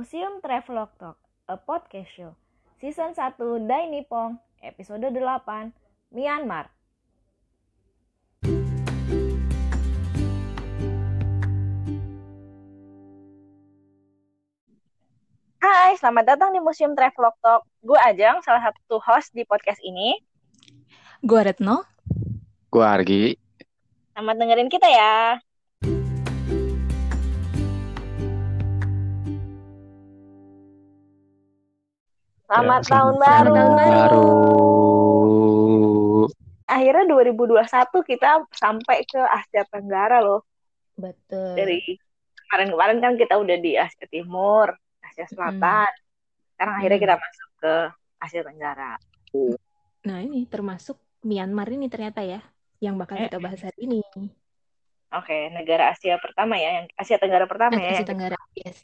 Museum Travelog Talk, a podcast show. Season 1 Dai Nippon, episode 8, Myanmar. Hai, selamat datang di Museum Travelog Talk. Gue Ajeng, salah satu host di podcast ini. Gue Retno. Gue Argi. Selamat dengerin kita ya. Selamat, Ya, tahun selamat baru. tahun baru. Akhirnya 2021 kita sampai ke Asia Tenggara loh. Betul. Dari kemarin-kemarin kan kita udah di Asia Timur, Asia Selatan. Sekarang akhirnya Hmm. kita masuk ke Asia Tenggara. Nah ini termasuk Myanmar ini ternyata ya, yang bakal Eh. kita bahas hari ini. Oke, negara Asia pertama ya, yang Asia Tenggara pertama Nah, ya. Asia yang- Tenggara. Yes.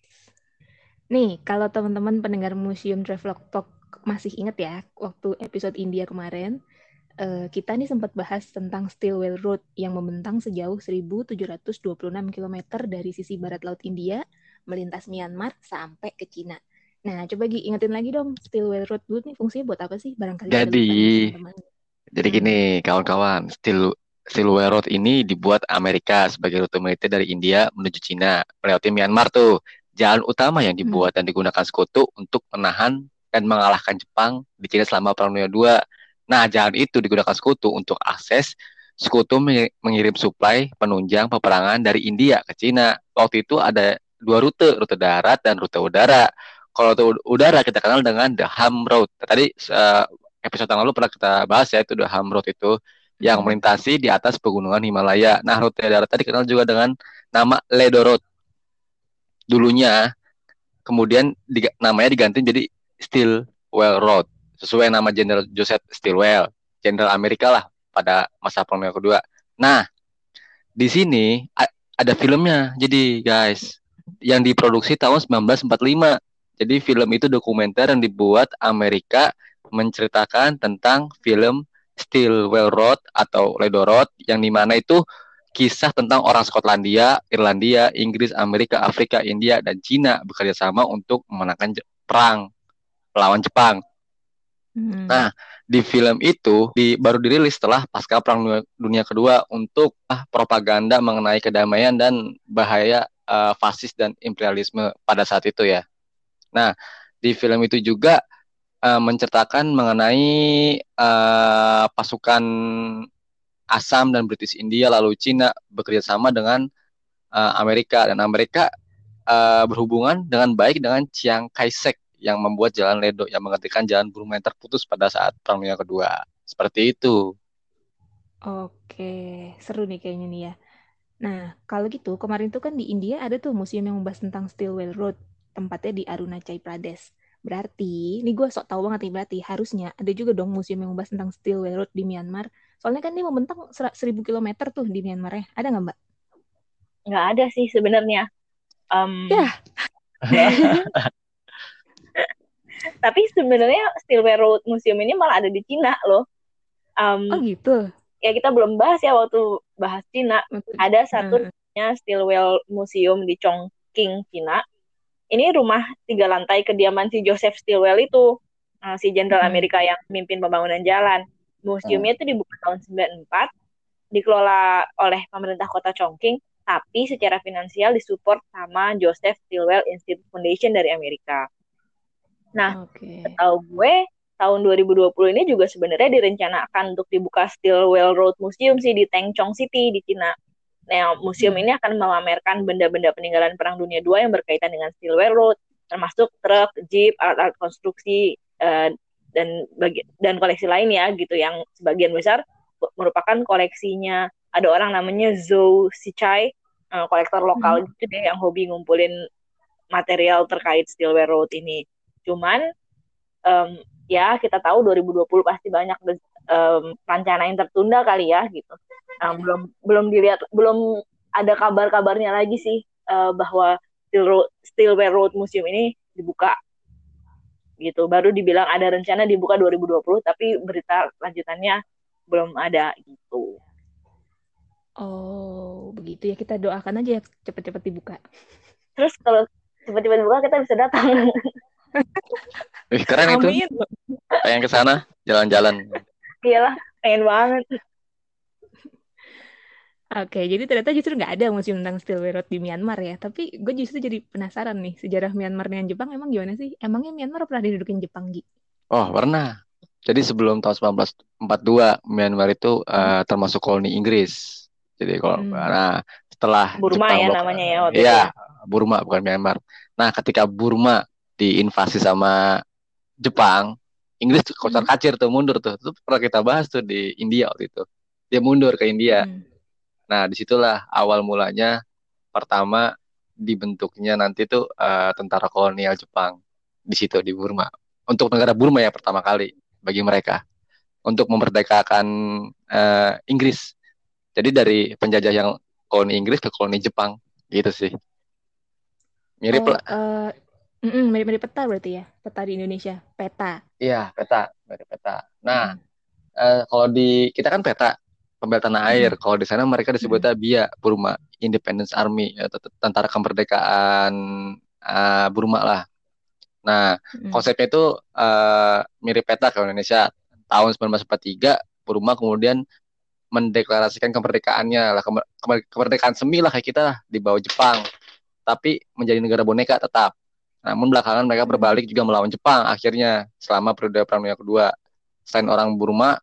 Nih, kalau teman-teman pendengar Museum Travelog Talk masih inget ya, waktu episode India kemarin, eh, kita nih sempat bahas tentang Stilwell Road yang membentang sejauh 1726 km dari sisi barat laut India, melintas Myanmar sampai ke Cina. Nah, coba Gi, ingetin lagi dong, Stilwell Road dulu nih fungsinya buat apa sih? Barangkali Jadi, lupa nih teman-teman. Jadi Hmm. gini, kawan-kawan, Steel Silver Road ini dibuat Amerika sebagai rute militer dari India menuju Cina, melewati Myanmar tuh. Jalan utama yang dibuat dan digunakan sekutu untuk menahan dan mengalahkan Jepang di Cina selama Perang Dunia II. Nah, jalan itu digunakan sekutu untuk akses sekutu mengi- mengirim suplai penunjang peperangan dari India ke Cina. Waktu itu ada dua rute, rute darat dan rute udara. Kalau rute udara kita kenal dengan the Ham Road. Tadi eh, episode yang lalu pernah kita bahas ya itu the Ham Road itu yang Hmm. melintasi di atas pegunungan Himalaya. Nah, rute darat tadi dikenal juga dengan nama Ledo Road. Dulunya, kemudian diga- namanya diganti jadi Stilwell Road, sesuai nama Jenderal Joseph Stilwell, Jenderal Amerika lah pada masa Perang Dunia Kedua. Nah, di sini ada filmnya, jadi guys, yang diproduksi tahun 1945. Jadi film itu dokumenter yang dibuat Amerika menceritakan tentang film Stilwell Road atau Ledo Road yang di mana itu kisah tentang orang Skotlandia, Irlandia, Inggris, Amerika, Afrika, India, dan Cina bekerja sama untuk memenangkan perang melawan Jepang. Hmm. Nah, di film itu di, baru dirilis setelah pasca Perang Dunia, Dunia Kedua untuk ah, propaganda mengenai kedamaian dan bahaya eh, fasis dan imperialisme pada saat itu ya. Nah, di film itu juga eh, menceritakan mengenai eh, pasukan Assam dan British India lalu Cina bekerja sama dengan eh, Amerika dan Amerika eh, berhubungan dengan baik dengan Chiang Kai-shek yang membuat jalan Ledo yang menggantikan jalan Burma yang terputus pada saat Perang Dunia Kedua. Seperti itu. Oke, seru nih kayaknya nih ya. Nah, kalau gitu kemarin tuh kan di India ada tuh museum yang membahas tentang Stilwell Road, tempatnya di Arunachal Pradesh. Berarti, ini gue sok tahu banget nih berarti harusnya ada juga dong museum yang membahas tentang Stilwell Road di Myanmar. Soalnya kan dia membentang ser- 1000 km tuh di Myanmar ya. Ada nggak Mbak? Nggak ada sih sebenarnya. Em, Ya. Tapi sebenarnya Stilwell Road Museum ini malah ada di Cina loh. Em, Oh gitu. ya kita belum bahas ya waktu bahas Cina. Ada satu Hmm. namanya Stilwell Museum di Chongqing, Cina. Ini rumah tiga lantai kediaman si Joseph Stilwell itu, uh, si Jenderal Hmm. Amerika yang memimpin pembangunan jalan. Museumnya itu dibuka tahun 94, dikelola oleh pemerintah kota Chongqing, tapi secara finansial disupport sama Joseph Stilwell Institute Foundation dari Amerika. Nah, Oke. tahu gue tahun 2020 ini juga sebenarnya direncanakan untuk dibuka Stilwell Road Museum sih di Tengchong City di Cina. Nah, museum Hmm. ini akan memamerkan benda-benda peninggalan Perang Dunia II yang berkaitan dengan Stilwell Road, termasuk truk, jeep, alat-alat konstruksi eh, dan bagi dan koleksi lain ya gitu yang sebagian besar merupakan koleksinya ada orang namanya Zhou Sichai, eh, kolektor lokal gitu deh yang hobi ngumpulin material terkait Stilwell Road ini. Cuman em, ya kita tahu 2020 pasti banyak em, rencana yang tertunda kali ya gitu. Nah, belum belum dilihat belum ada kabar-kabarnya lagi sih eh, bahwa Steel Road, Stilwell Road Museum ini dibuka gitu. Baru dibilang ada rencana dibuka 2020 tapi berita lanjutannya belum ada gitu. Oh, begitu ya. Kita doakan aja ya cepet-cepet dibuka. Terus kalau tiba-tiba dibuka kita bisa datang. Wih, keren itu. Amin. Pengen ke sana, jalan-jalan. Iyalah, pengen banget. Oke, jadi ternyata justru nggak ada museum tentang Stilwell Road di Myanmar ya. Tapi gue justru jadi penasaran nih, sejarah Myanmar dengan Jepang emang gimana sih? Emangnya Myanmar pernah didudukin Jepang, Gi? Oh, pernah. Jadi sebelum tahun 1942, Myanmar itu eh, termasuk koloni Inggris. Jadi kalau Hmm. nah setelah Burma Jepang ya blok- namanya ya waktu Iya, itu ya. Burma bukan Myanmar. Nah, ketika Burma diinvasi sama Jepang, Inggris kocar Hmm. kacir tuh mundur tuh. Itu pernah kita bahas tuh di India waktu itu. Dia mundur ke India. Hmm. Nah, di situlah awal mulanya pertama dibentuknya nanti tuh eh, tentara kolonial Jepang di situ di Burma. Untuk negara Burma ya pertama kali bagi mereka untuk memerdekakan eh, Inggris. Jadi dari penjajah yang koloni Inggris ke koloni Jepang gitu sih. Mirip Oh, lah. eh, mm-mm, mirip-mirip peta berarti ya? Peta di Indonesia, peta. Iya, peta, mirip peta. Nah, Hmm. eh, kalau di kita kan peta pembela tanah air. Hmm. Kalau di sana mereka disebutnya BIA, Burma Independence Army, ya, t- t- tentara kemerdekaan eh, Burma lah. Nah, Mm-mm. konsepnya itu eh, mirip peta ke Indonesia. Tahun 1943, Burma kemudian mendeklarasikan kemerdekaannya lah, kemer- kemer- kemerdekaan semi lah kayak kita lah, di bawah Jepang. Tapi menjadi negara boneka tetap. Namun belakangan mereka Hmm. berbalik juga melawan Jepang akhirnya selama periode Perang Dunia Kedua. Selain orang Burma,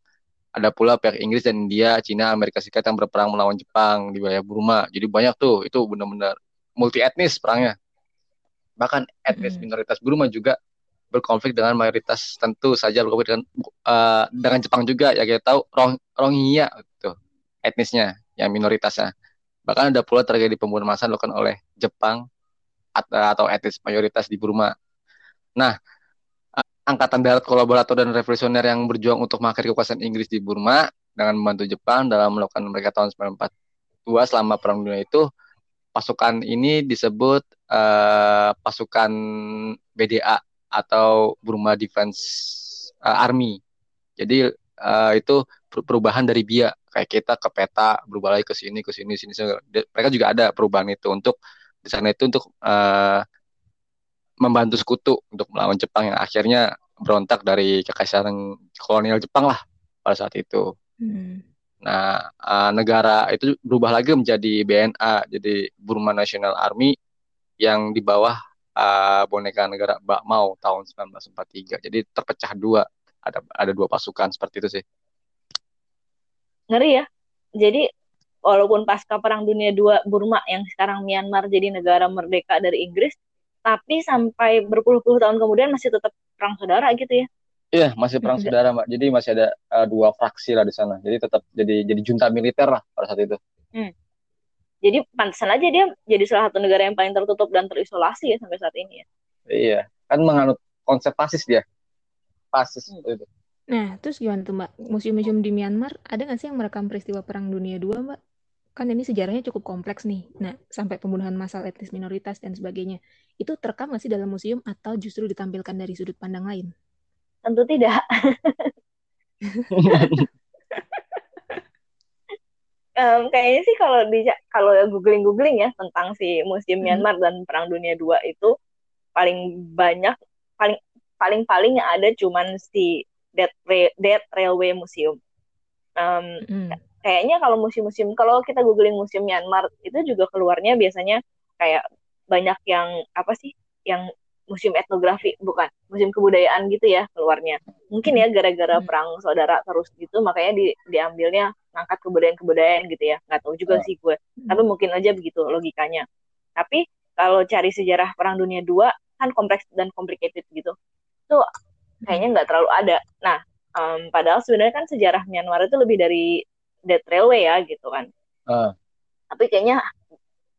ada pula pihak Inggris dan India, Cina, Amerika Serikat yang berperang melawan Jepang di wilayah Burma. Jadi banyak tuh, itu benar-benar multi etnis perangnya. Bahkan etnis Mm-mm. minoritas Burma juga berkonflik dengan mayoritas tentu saja berkonflik dengan eh, dengan Jepang juga ya kita tahu Rong Rohingya itu etnisnya yang minoritasnya. Bahkan ada pula tragedi pembunuhan massal dilakukan oleh Jepang at- atau etnis mayoritas di Burma. Nah, angkatan darat kolaborator dan revolusioner yang berjuang untuk mengakhiri kekuasaan Inggris di Burma dengan membantu Jepang dalam melakukan mereka tahun 1942 selama Perang Dunia itu pasukan ini disebut eh, pasukan BDA atau Burma Defense eh, Army. Jadi eh, itu per- perubahan dari BIA kayak kita ke peta berubah lagi ke sini ke sini sini mereka juga ada perubahan itu untuk di sana itu untuk eh, membantu sekutu untuk melawan Jepang yang akhirnya berontak dari kekaisaran kolonial Jepang lah pada saat itu. Hmm. Nah, eh, negara itu berubah lagi menjadi BNA, jadi Burma National Army yang di bawah eh, boneka negara Mbak Mao tahun 1943. Jadi terpecah dua, ada ada dua pasukan seperti itu sih. Ngeri ya. Jadi walaupun pasca Perang Dunia II Burma yang sekarang Myanmar jadi negara merdeka dari Inggris, tapi sampai berpuluh-puluh tahun kemudian masih tetap perang saudara gitu ya. Iya, masih perang saudara, Mbak. Jadi masih ada eh, dua fraksi lah di sana. Jadi tetap jadi jadi junta militer lah pada saat itu. Jadi pantesan aja dia jadi salah satu negara yang paling tertutup dan terisolasi ya sampai saat ini ya. Iya, kan menganut konsep fasis dia. Fasis Hmm. itu. Nah, terus gimana tuh Mbak? Museum-museum di Myanmar ada nggak sih yang merekam peristiwa Perang Dunia II, Mbak? Kan ini sejarahnya cukup kompleks nih. Nah, sampai pembunuhan massal etnis minoritas dan sebagainya. Itu terekam nggak sih dalam museum atau justru ditampilkan dari sudut pandang lain? Tentu tidak. Em, kayaknya sih kalau di kalau googling googling ya tentang si museum Mhm. Myanmar dan Perang Dunia II itu paling banyak paling paling paling yang ada cuman si Dead, Ra- Dead Railway Museum. Em, Mm-mm. Kayaknya kalau museum-museum kalau kita googling museum Myanmar itu juga keluarnya biasanya kayak banyak yang apa sih yang museum etnografi bukan museum kebudayaan gitu ya keluarnya. Mungkin ya gara-gara Hmm. perang saudara terus gitu makanya di, diambilnya ngangkat kebudayaan-kebudayaan gitu ya. Nggak tahu juga Ah. sih gue tapi mungkin aja begitu logikanya. Tapi kalau cari sejarah perang dunia II kan kompleks dan complicated gitu tuh kayaknya nggak terlalu ada. Nah em, padahal sebenarnya kan sejarah Myanmar itu lebih dari Dead Railway ya gitu kan Ah. tapi kayaknya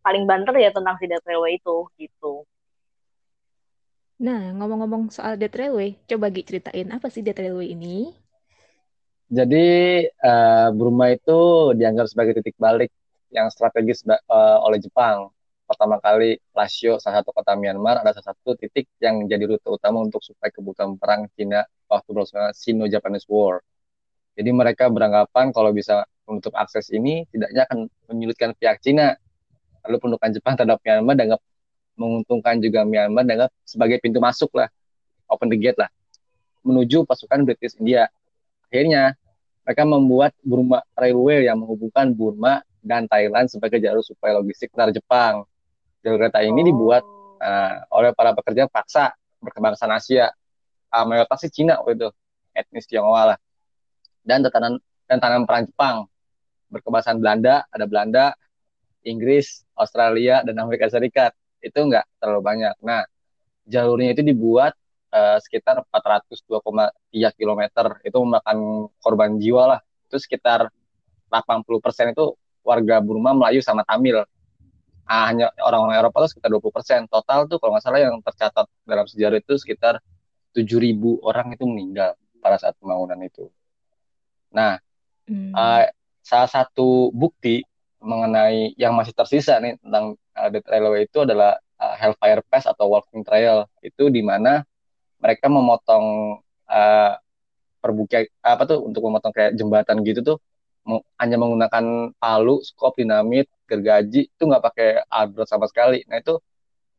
paling banter ya tentang si Dead Railway itu gitu Nah, ngomong-ngomong soal Dead Railway, coba Gi ceritain apa sih Dead Railway ini? Jadi eh, Burma itu dianggap sebagai titik balik yang strategis eh, oleh Jepang. Pertama kali Lasio, salah satu kota Myanmar, ada salah satu titik yang jadi rute utama untuk suplai kebutuhan perang Cina waktu berlangsungnya Sino-Japanese War. Jadi mereka beranggapan kalau bisa menutup akses ini, tidaknya akan menyulitkan pihak Cina. Lalu pendudukan Jepang terhadap Myanmar dianggap menguntungkan juga Myanmar dengan sebagai pintu masuk lah, open the gate lah, menuju pasukan British India. Akhirnya mereka membuat Burma Railway yang menghubungkan Burma dan Thailand sebagai jalur supaya logistik antar Jepang. Jalur kereta ini oh. dibuat uh, oleh para pekerja paksa berkebangsaan Asia, uh, mayoritas Cina waktu itu, etnis Tionghoa lah, dan tatanan dan tanam perang Jepang berkebangsaan Belanda, ada Belanda, Inggris, Australia, dan Amerika Serikat. Itu nggak terlalu banyak. Nah, jalurnya itu dibuat uh, sekitar 402,3 km. Itu memakan korban jiwa lah. Itu sekitar 80% itu warga Burma, Melayu, sama Tamil. Ah, hanya orang-orang Eropa itu sekitar 20%. Total tuh kalau nggak salah yang tercatat dalam sejarah itu sekitar 7.000 orang itu meninggal pada saat pembangunan itu. Nah, hmm. uh, salah satu bukti mengenai yang masih tersisa nih tentang uh, Death Railway itu adalah uh, Hellfire Pass atau Walking Trail itu di mana mereka memotong uh, perbukian apa tuh untuk memotong kayak jembatan gitu tuh hanya menggunakan palu, skop, dinamit, gergaji itu nggak pakai alat sama sekali. Nah itu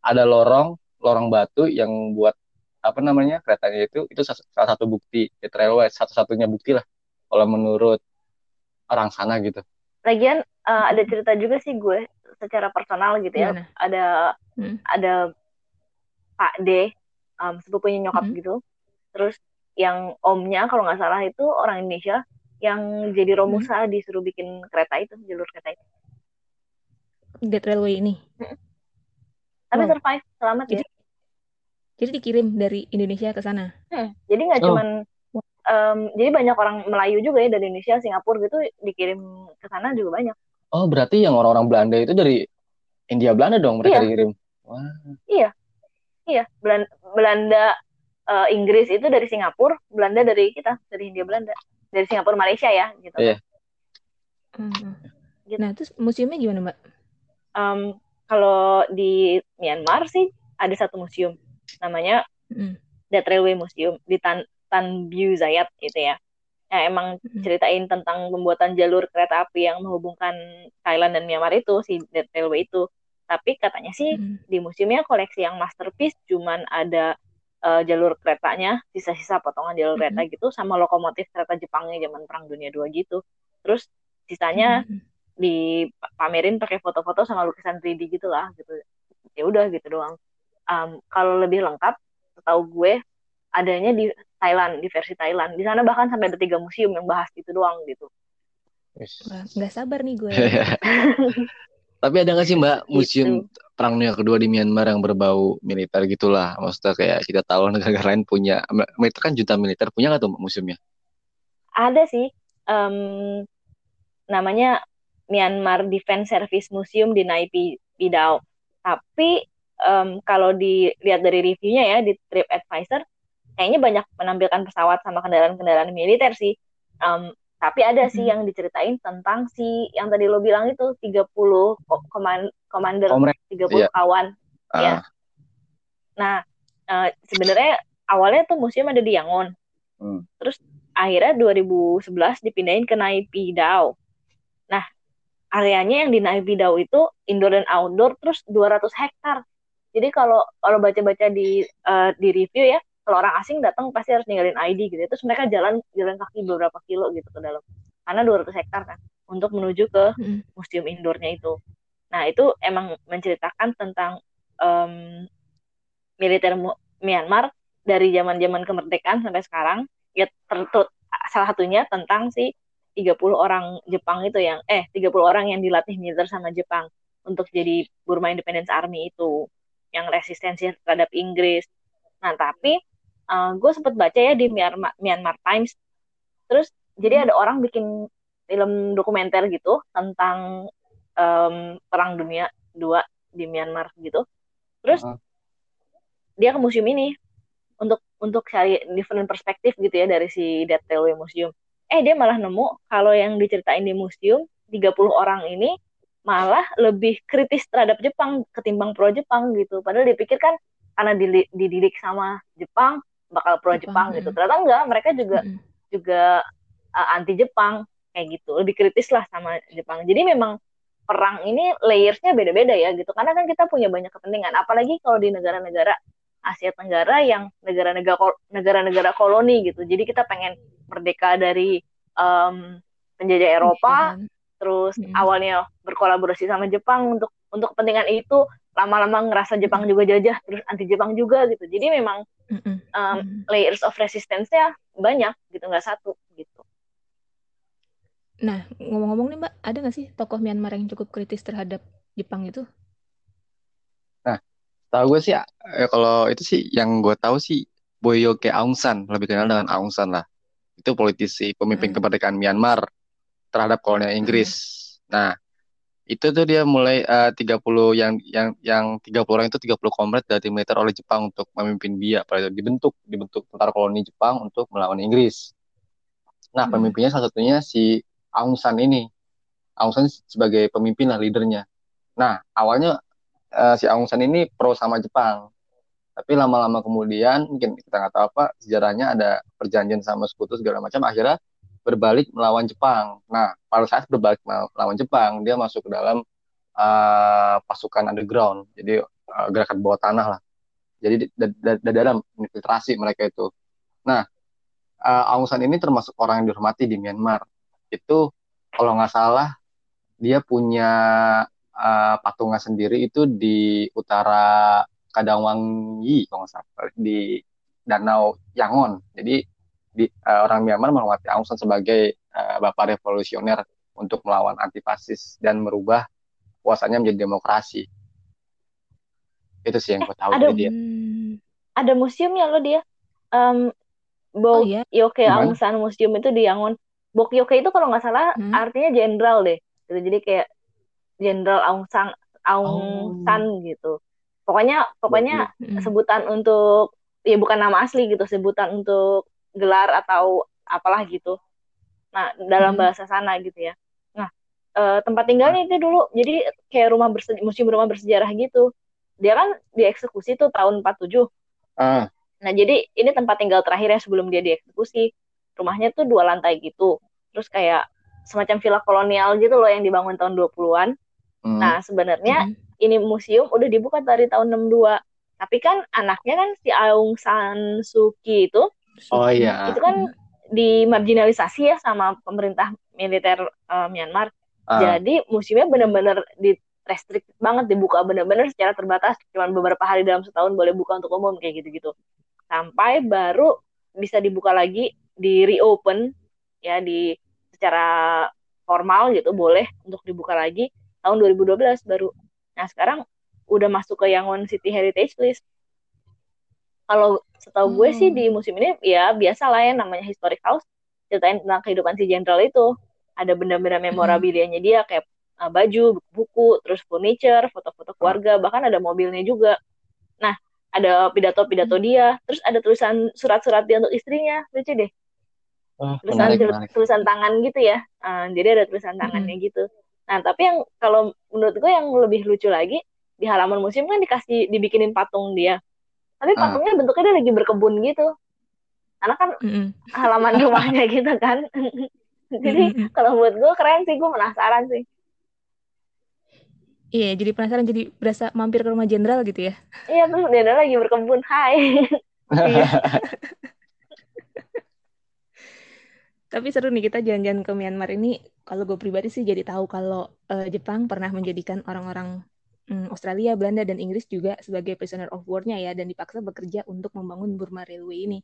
ada lorong, lorong batu yang buat apa namanya keretanya itu itu salah satu bukti Death Railway satu-satunya bukti lah kalau menurut orang sana gitu. Lagian uh, ada cerita juga sih gue secara personal gitu ya. Gimana? Ada hmm. ada Pak D, um, sepupunya nyokap hmm. gitu. Terus yang omnya kalau nggak salah itu orang Indonesia yang jadi romusa hmm. disuruh bikin kereta itu jalur kereta itu. Dead Railway ini. Hmm. Tapi oh. survive, selamat jadi, ya. Jadi dikirim dari Indonesia ke sana. Hmm. Jadi nggak oh. cuman um, jadi banyak orang Melayu juga ya dari Indonesia, Singapura gitu dikirim ke sana juga banyak. Oh, berarti yang orang-orang Belanda itu dari India Belanda dong mereka iya. dikirim. Wah. Iya. Iya, Belanda, Belanda uh, Inggris itu dari Singapura, Belanda dari kita, dari India Belanda. Dari Singapura Malaysia ya, gitu. Iya. Hmm. Gitu. Nah, terus museumnya gimana, Mbak? Um, kalau di Myanmar sih ada satu museum namanya mm. Death Railway Museum di Tan Tan Biu Zayat gitu ya yang emang ceritain tentang pembuatan jalur kereta api yang menghubungkan Thailand dan Myanmar itu si Dead Railway itu tapi katanya sih hmm. di museumnya koleksi yang masterpiece cuman ada uh, jalur keretanya sisa-sisa potongan jalur hmm. kereta gitu sama lokomotif kereta Jepangnya zaman Perang Dunia II gitu terus sisanya hmm. dipamerin pakai foto-foto sama lukisan 3D gitu lah gitu ya udah gitu doang um, kalau lebih lengkap setahu gue adanya di Thailand di versi Thailand. Di sana bahkan sampai ada tiga museum yang bahas itu doang gitu. Nggak sabar nih gue. Tapi ada nggak sih mbak gitu. museum gitu. perang dunia kedua di Myanmar yang berbau militer gitulah? Maksudnya kayak kita tahu negara lain punya militer kan juta militer punya nggak tuh museumnya? Ada sih um, namanya Myanmar Defense Service Museum di Naipi Pidao. Tapi um, kalau dilihat dari reviewnya ya di Trip Advisor kayaknya banyak menampilkan pesawat sama kendaraan-kendaraan militer sih. Um, tapi ada sih hmm. yang diceritain tentang si yang tadi lo bilang itu 30 koman, commander Komrek. 30 iya. kawan uh. ya. Nah, uh, sebenarnya awalnya tuh museum ada di Yangon. Hmm. Terus akhirnya 2011 dipindahin ke Naipidau. Nah, areanya yang di Naipidau itu indoor dan outdoor terus 200 hektar. Jadi kalau kalau baca-baca di uh, di review ya, kalau orang asing datang pasti harus ninggalin ID gitu. Terus mereka jalan jalan kaki beberapa kilo gitu ke dalam. Karena 200 hektar kan untuk menuju ke hmm. museum indoornya itu. Nah, itu emang menceritakan tentang um, militer Myanmar dari zaman-zaman kemerdekaan sampai sekarang. Ya tertut salah satunya tentang si 30 orang Jepang itu yang eh 30 orang yang dilatih militer sama Jepang untuk jadi Burma Independence Army itu yang resistensi terhadap Inggris. Nah, tapi uh, gue sempet baca ya di Myanmar, Myanmar Times. Terus jadi hmm. ada orang bikin film dokumenter gitu tentang um, perang dunia dua di Myanmar gitu. Terus uh dia ke museum ini untuk untuk cari different perspektif gitu ya dari si Death Railway Museum. Eh dia malah nemu kalau yang diceritain di museum 30 orang ini malah lebih kritis terhadap Jepang ketimbang pro Jepang gitu. Padahal dipikir kan karena dididik sama Jepang bakal pro Jepang, Jepang gitu. Ternyata enggak, mereka juga hmm. juga uh, anti Jepang kayak gitu. Lebih kritis lah sama Jepang. Jadi memang perang ini layersnya beda-beda ya gitu karena kan kita punya banyak kepentingan apalagi kalau di negara-negara Asia Tenggara yang negara-negara negara-negara koloni gitu jadi kita pengen merdeka dari um, penjajah Eropa hmm. terus hmm. awalnya berkolaborasi sama Jepang untuk untuk kepentingan itu lama-lama ngerasa Jepang juga jajah terus anti Jepang juga gitu jadi memang um, layers of resistance-nya banyak gitu nggak satu gitu Nah, ngomong-ngomong nih Mbak, ada nggak sih tokoh Myanmar yang cukup kritis terhadap Jepang itu? Nah, tahu gue sih, eh, kalau itu sih yang gue tahu sih Boyoke Aung San, lebih kenal dengan Aung San lah. Itu politisi, pemimpin hmm. kemerdekaan Myanmar terhadap kolonial Inggris. Hmm. Nah, itu tuh dia mulai eh, uh, 30 yang yang yang 30 orang itu 30 komret dari militer oleh Jepang untuk memimpin Biak pada itu dibentuk dibentuk tentara koloni Jepang untuk melawan Inggris. Nah, hmm. pemimpinnya salah satunya si Aung San ini. Aung San sebagai pemimpin lah leadernya. Nah, awalnya uh, si Aung San ini pro sama Jepang. Tapi lama-lama kemudian, mungkin kita nggak tahu apa, sejarahnya ada perjanjian sama sekutu segala macam, akhirnya berbalik melawan Jepang. Nah, pada saat berbalik melawan Jepang, dia masuk ke dalam uh, pasukan underground, jadi uh, gerakan bawah tanah lah. Jadi di dalam infiltrasi mereka itu. Nah, uh, Aung San ini termasuk orang yang dihormati di Myanmar itu kalau nggak salah dia punya uh, patungan sendiri itu di utara Kadangwangi kalau nggak salah di Danau Yangon. Jadi di, uh, orang Myanmar menghormati Aung San sebagai uh, bapak revolusioner untuk melawan antifasis dan merubah kuasanya menjadi demokrasi. Itu sih yang gue tahu ada, dia. Ada museumnya loh dia. Um, Bo oh, iya? Yoke Aung San Museum itu di Yangon. Bokyoke itu kalau nggak salah hmm. artinya jenderal deh. Gitu. Jadi kayak jenderal Aung San Aung oh. San gitu. Pokoknya pokoknya hmm. sebutan untuk ya bukan nama asli gitu, sebutan untuk gelar atau apalah gitu. Nah, dalam hmm. bahasa sana gitu ya. Nah, e, tempat tinggalnya itu dulu jadi kayak rumah bersejarah, museum rumah bersejarah gitu. Dia kan dieksekusi tuh tahun 47. Uh. Nah, jadi ini tempat tinggal terakhir yang sebelum dia dieksekusi rumahnya tuh dua lantai gitu terus kayak semacam villa kolonial gitu loh yang dibangun tahun 20-an hmm. nah sebenarnya hmm. ini museum udah dibuka dari tahun 62 tapi kan anaknya kan si Aung San Suu Kyi itu oh iya itu kan dimarginalisasi ya sama pemerintah militer uh, Myanmar uh. jadi museumnya benar-benar di restrict banget dibuka benar-benar secara terbatas cuma beberapa hari dalam setahun boleh buka untuk umum kayak gitu-gitu sampai baru bisa dibuka lagi di reopen ya di secara formal gitu boleh untuk dibuka lagi tahun 2012 baru. Nah sekarang udah masuk ke Yangon City Heritage List. Kalau setahu hmm. gue sih di hmm. musim ini ya biasa lah ya namanya historic house ceritain tentang kehidupan si jenderal itu. Ada benda-benda hmm. memorabilianya dia kayak uh, baju, buku, terus furniture, foto-foto keluarga, bahkan ada mobilnya juga. Nah, ada pidato-pidato hmm. dia, terus ada tulisan surat-surat dia untuk istrinya, lucu deh. Oh, tulisan menarik, menarik. tulisan tangan gitu ya uh, jadi ada tulisan tangannya hmm. gitu nah tapi yang kalau menurut gue yang lebih lucu lagi di halaman museum kan dikasih dibikinin patung dia tapi ah. patungnya uh. bentuknya dia lagi berkebun gitu karena kan mm. halaman rumahnya gitu kan jadi mm. kalau buat gue keren sih gue penasaran sih Iya, jadi penasaran jadi berasa mampir ke rumah jenderal gitu ya. Iya, terus jenderal lagi berkebun. Hai. iya. Tapi seru nih kita jalan-jalan ke Myanmar ini. Kalau gue pribadi sih jadi tahu kalau uh, Jepang pernah menjadikan orang-orang um, Australia, Belanda, dan Inggris juga sebagai prisoner of war-nya ya, dan dipaksa bekerja untuk membangun Burma Railway ini.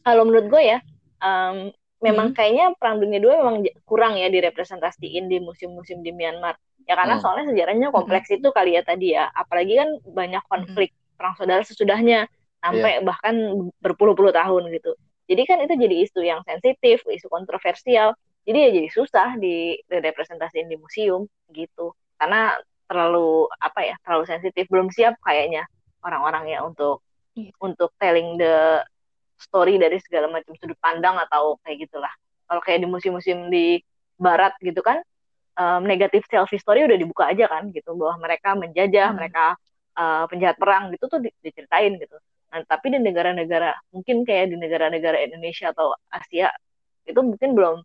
Kalau menurut gue ya, um, memang hmm. kayaknya Perang Dunia II memang kurang ya direpresentasiin di museum-museum di Myanmar. Ya karena hmm. soalnya sejarahnya kompleks hmm. itu kali ya tadi ya. Apalagi kan banyak konflik hmm. perang saudara sesudahnya sampai yeah. bahkan berpuluh-puluh tahun gitu. Jadi kan itu jadi isu yang sensitif, isu kontroversial. Jadi ya jadi susah di representasiin di museum gitu. Karena terlalu apa ya, terlalu sensitif, belum siap kayaknya orang-orang ya untuk yeah. untuk telling the story dari segala macam sudut pandang atau kayak gitulah. Kalau kayak di museum-museum di barat gitu kan, um, negatif self history udah dibuka aja kan gitu bahwa mereka menjajah, hmm. mereka uh, penjahat perang gitu tuh diceritain gitu. Nah, tapi di negara-negara mungkin kayak di negara-negara Indonesia atau Asia itu mungkin belum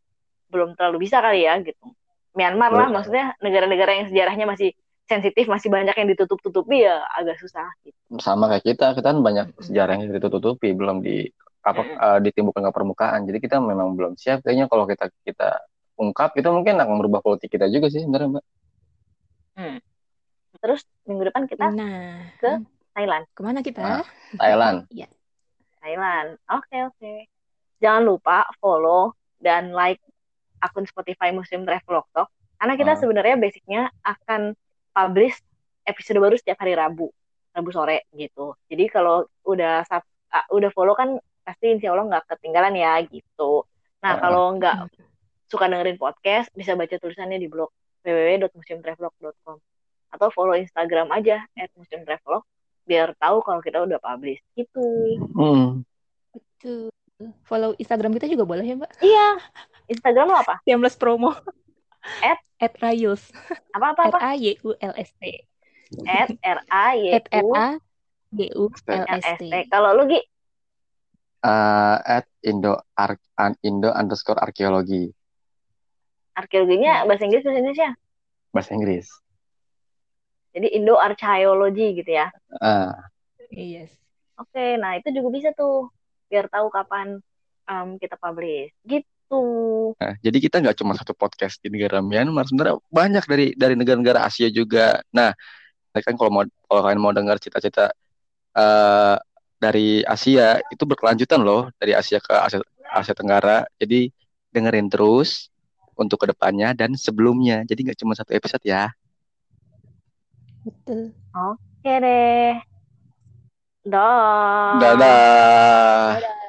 belum terlalu bisa kali ya gitu Myanmar lah maksudnya negara-negara yang sejarahnya masih sensitif masih banyak yang ditutup-tutupi ya agak susah gitu. sama kayak kita kita kan banyak sejarah yang ditutup-tutupi belum di apa uh, ditimbulkan ke permukaan jadi kita memang belum siap kayaknya kalau kita kita ungkap itu mungkin akan merubah politik kita juga sih sebenarnya mbak Hmm. Terus minggu depan kita Nah, ke Thailand. ke mana kita? Nah. Thailand Iya. Thailand. Oke oke. Jangan lupa follow dan like akun Spotify Museum Travelog Talk karena kita Ah. sebenarnya basicnya akan publish episode baru setiap hari Rabu, Rabu sore gitu. Jadi kalau udah sub- ah, udah follow kan pasti insya Allah nggak ketinggalan ya gitu. Nah Ah. kalau nggak suka dengerin podcast bisa baca tulisannya di blog www.museumtravelog.com atau follow Instagram aja @museumtravelog biar tahu kalau kita udah publish gitu. Hmm. Betul. Follow Instagram kita juga boleh ya, Mbak? Iya. Instagram lo apa? Shameless promo. At? At Rayus. Apa apa apa? A Y U L S T. At R A Y At R U A G U L S T. Kalau lu Gi Uh, at Indo Ar an- Indo underscore arkeologi arkeologinya bahasa Inggris bahasa Indonesia. bahasa Inggris. Jadi Indo Archaeology gitu ya. Ah, Yes. Oke, nah itu juga bisa tuh biar tahu kapan em, kita publish. Gitu. Nah, jadi kita nggak cuma satu podcast di negara Myanmar, sebenarnya banyak dari dari negara-negara Asia juga. Nah, kan kalau mau kalau kalian mau dengar cita-cita eh, dari Asia itu berkelanjutan loh dari Asia ke Asia, Asia Tenggara. Jadi dengerin terus untuk ke depannya dan sebelumnya. Jadi nggak cuma satu episode ya. Betul. Oke deh. Dah. Dadah. Dadah.